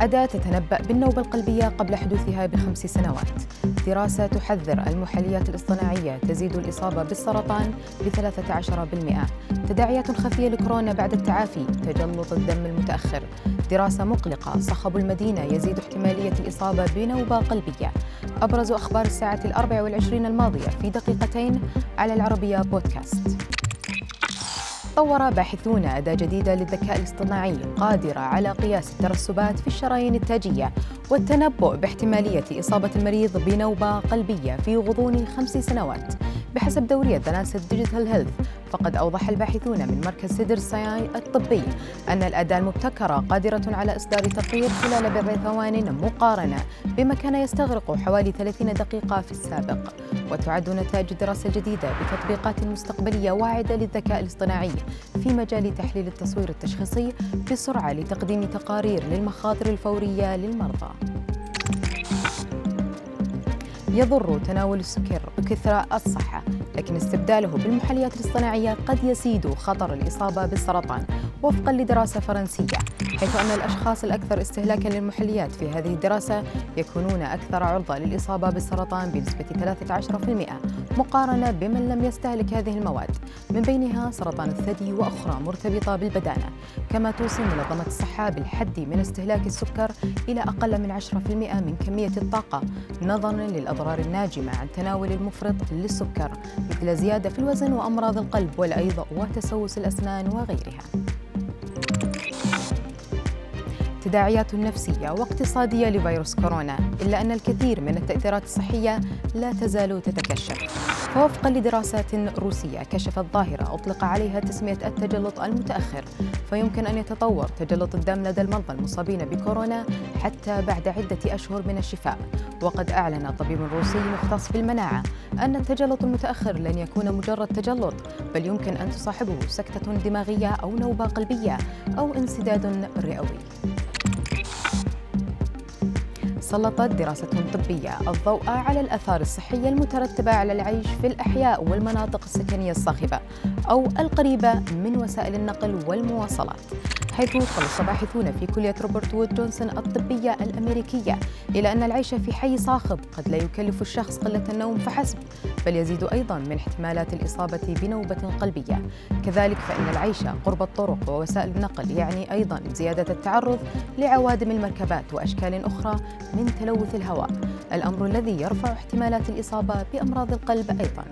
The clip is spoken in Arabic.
أداة تتنبأ بالنوبة القلبية قبل حدوثها بخمس سنوات. دراسة تحذر المحليات الاصطناعية تزيد الإصابة بالسرطان ب 13% تداعيات خفية لكورونا بعد التعافي تجلط الدم المتأخر. دراسة مقلقة صخب المدينة يزيد احتمالية الإصابة بنوبة قلبية. أبرز أخبار الساعة الأربع والعشرين الماضية في دقيقتين على العربية بودكاست. طور باحثون أداة جديدة للذكاء الاصطناعي قادرة على قياس الترسبات في الشرايين التاجية والتنبؤ باحتمالية إصابة المريض بنوبة قلبية في غضون خمس سنوات. بحسب دورية The Digital Health فقد أوضح الباحثون من مركز سيدر ساي الطبي أن الأداة المبتكرة قادرة على إصدار تقرير خلال بضع ثوان مقارنة بما كان يستغرق حوالي 30 دقيقة في السابق. وتعد نتائج الدراسة الجديدة بتطبيقات مستقبلية واعدة للذكاء الاصطناعي في مجال تحليل التصوير التشخيصي بسرعة لتقديم تقارير للمخاطر الفورية للمرضى. يضر تناول السكر كثر الصحة لكن استبداله بالمحليات الاصطناعية قد يزيد خطر الإصابة بالسرطان. وفقا لدراسة فرنسية حيث أن الأشخاص الأكثر استهلاكا للمحليات في هذه الدراسة يكونون أكثر عرضة للإصابة بالسرطان بنسبة 13% مقارنة بمن لم يستهلك هذه المواد. من بينها سرطان الثدي وأخرى مرتبطة بالبدانة. كما توصي منظمة الصحة بالحد من استهلاك السكر إلى أقل من 10% من كمية الطاقة نظرا للأضرار الناجمة عن تناول المفرط للسكر مثل زيادة في الوزن وأمراض القلب والأيض وتسوس الأسنان وغيرها. تداعيات نفسية واقتصادية لفيروس كورونا إلا أن الكثير من التأثيرات الصحية لا تزال تتكشف. فوفقا لدراسات روسية كشفت ظاهرة أطلق عليها تسمية التجلط المتأخر فيمكن أن يتطور تجلط الدم لدى المرضى المصابين بكورونا حتى بعد عدة أشهر من الشفاء. وقد أعلن طبيب روسي مختص بالمناعة أن التجلط المتأخر لن يكون مجرد تجلط بل يمكن أن تصاحبه سكتة دماغية أو نوبة قلبية أو انسداد رئوي. سلطت دراسة طبية الضوء على الآثار الصحية المترتبة على العيش في الأحياء والمناطق السكنية الصاخبة أو القريبة من وسائل النقل والمواصلات. حيث خلص باحثون في كلية روبرت وود جونسون الطبية الأمريكية إلى أن العيش في حي صاخب قد لا يكلف الشخص قلة النوم فحسب بل يزيد أيضا من احتمالات الإصابة بنوبة قلبية. كذلك فإن العيش قرب الطرق ووسائل النقل يعني أيضا زيادة التعرض لعوادم المركبات وأشكال أخرى من تلوث الهواء. الأمر الذي يرفع احتمالات الإصابة بأمراض القلب أيضا.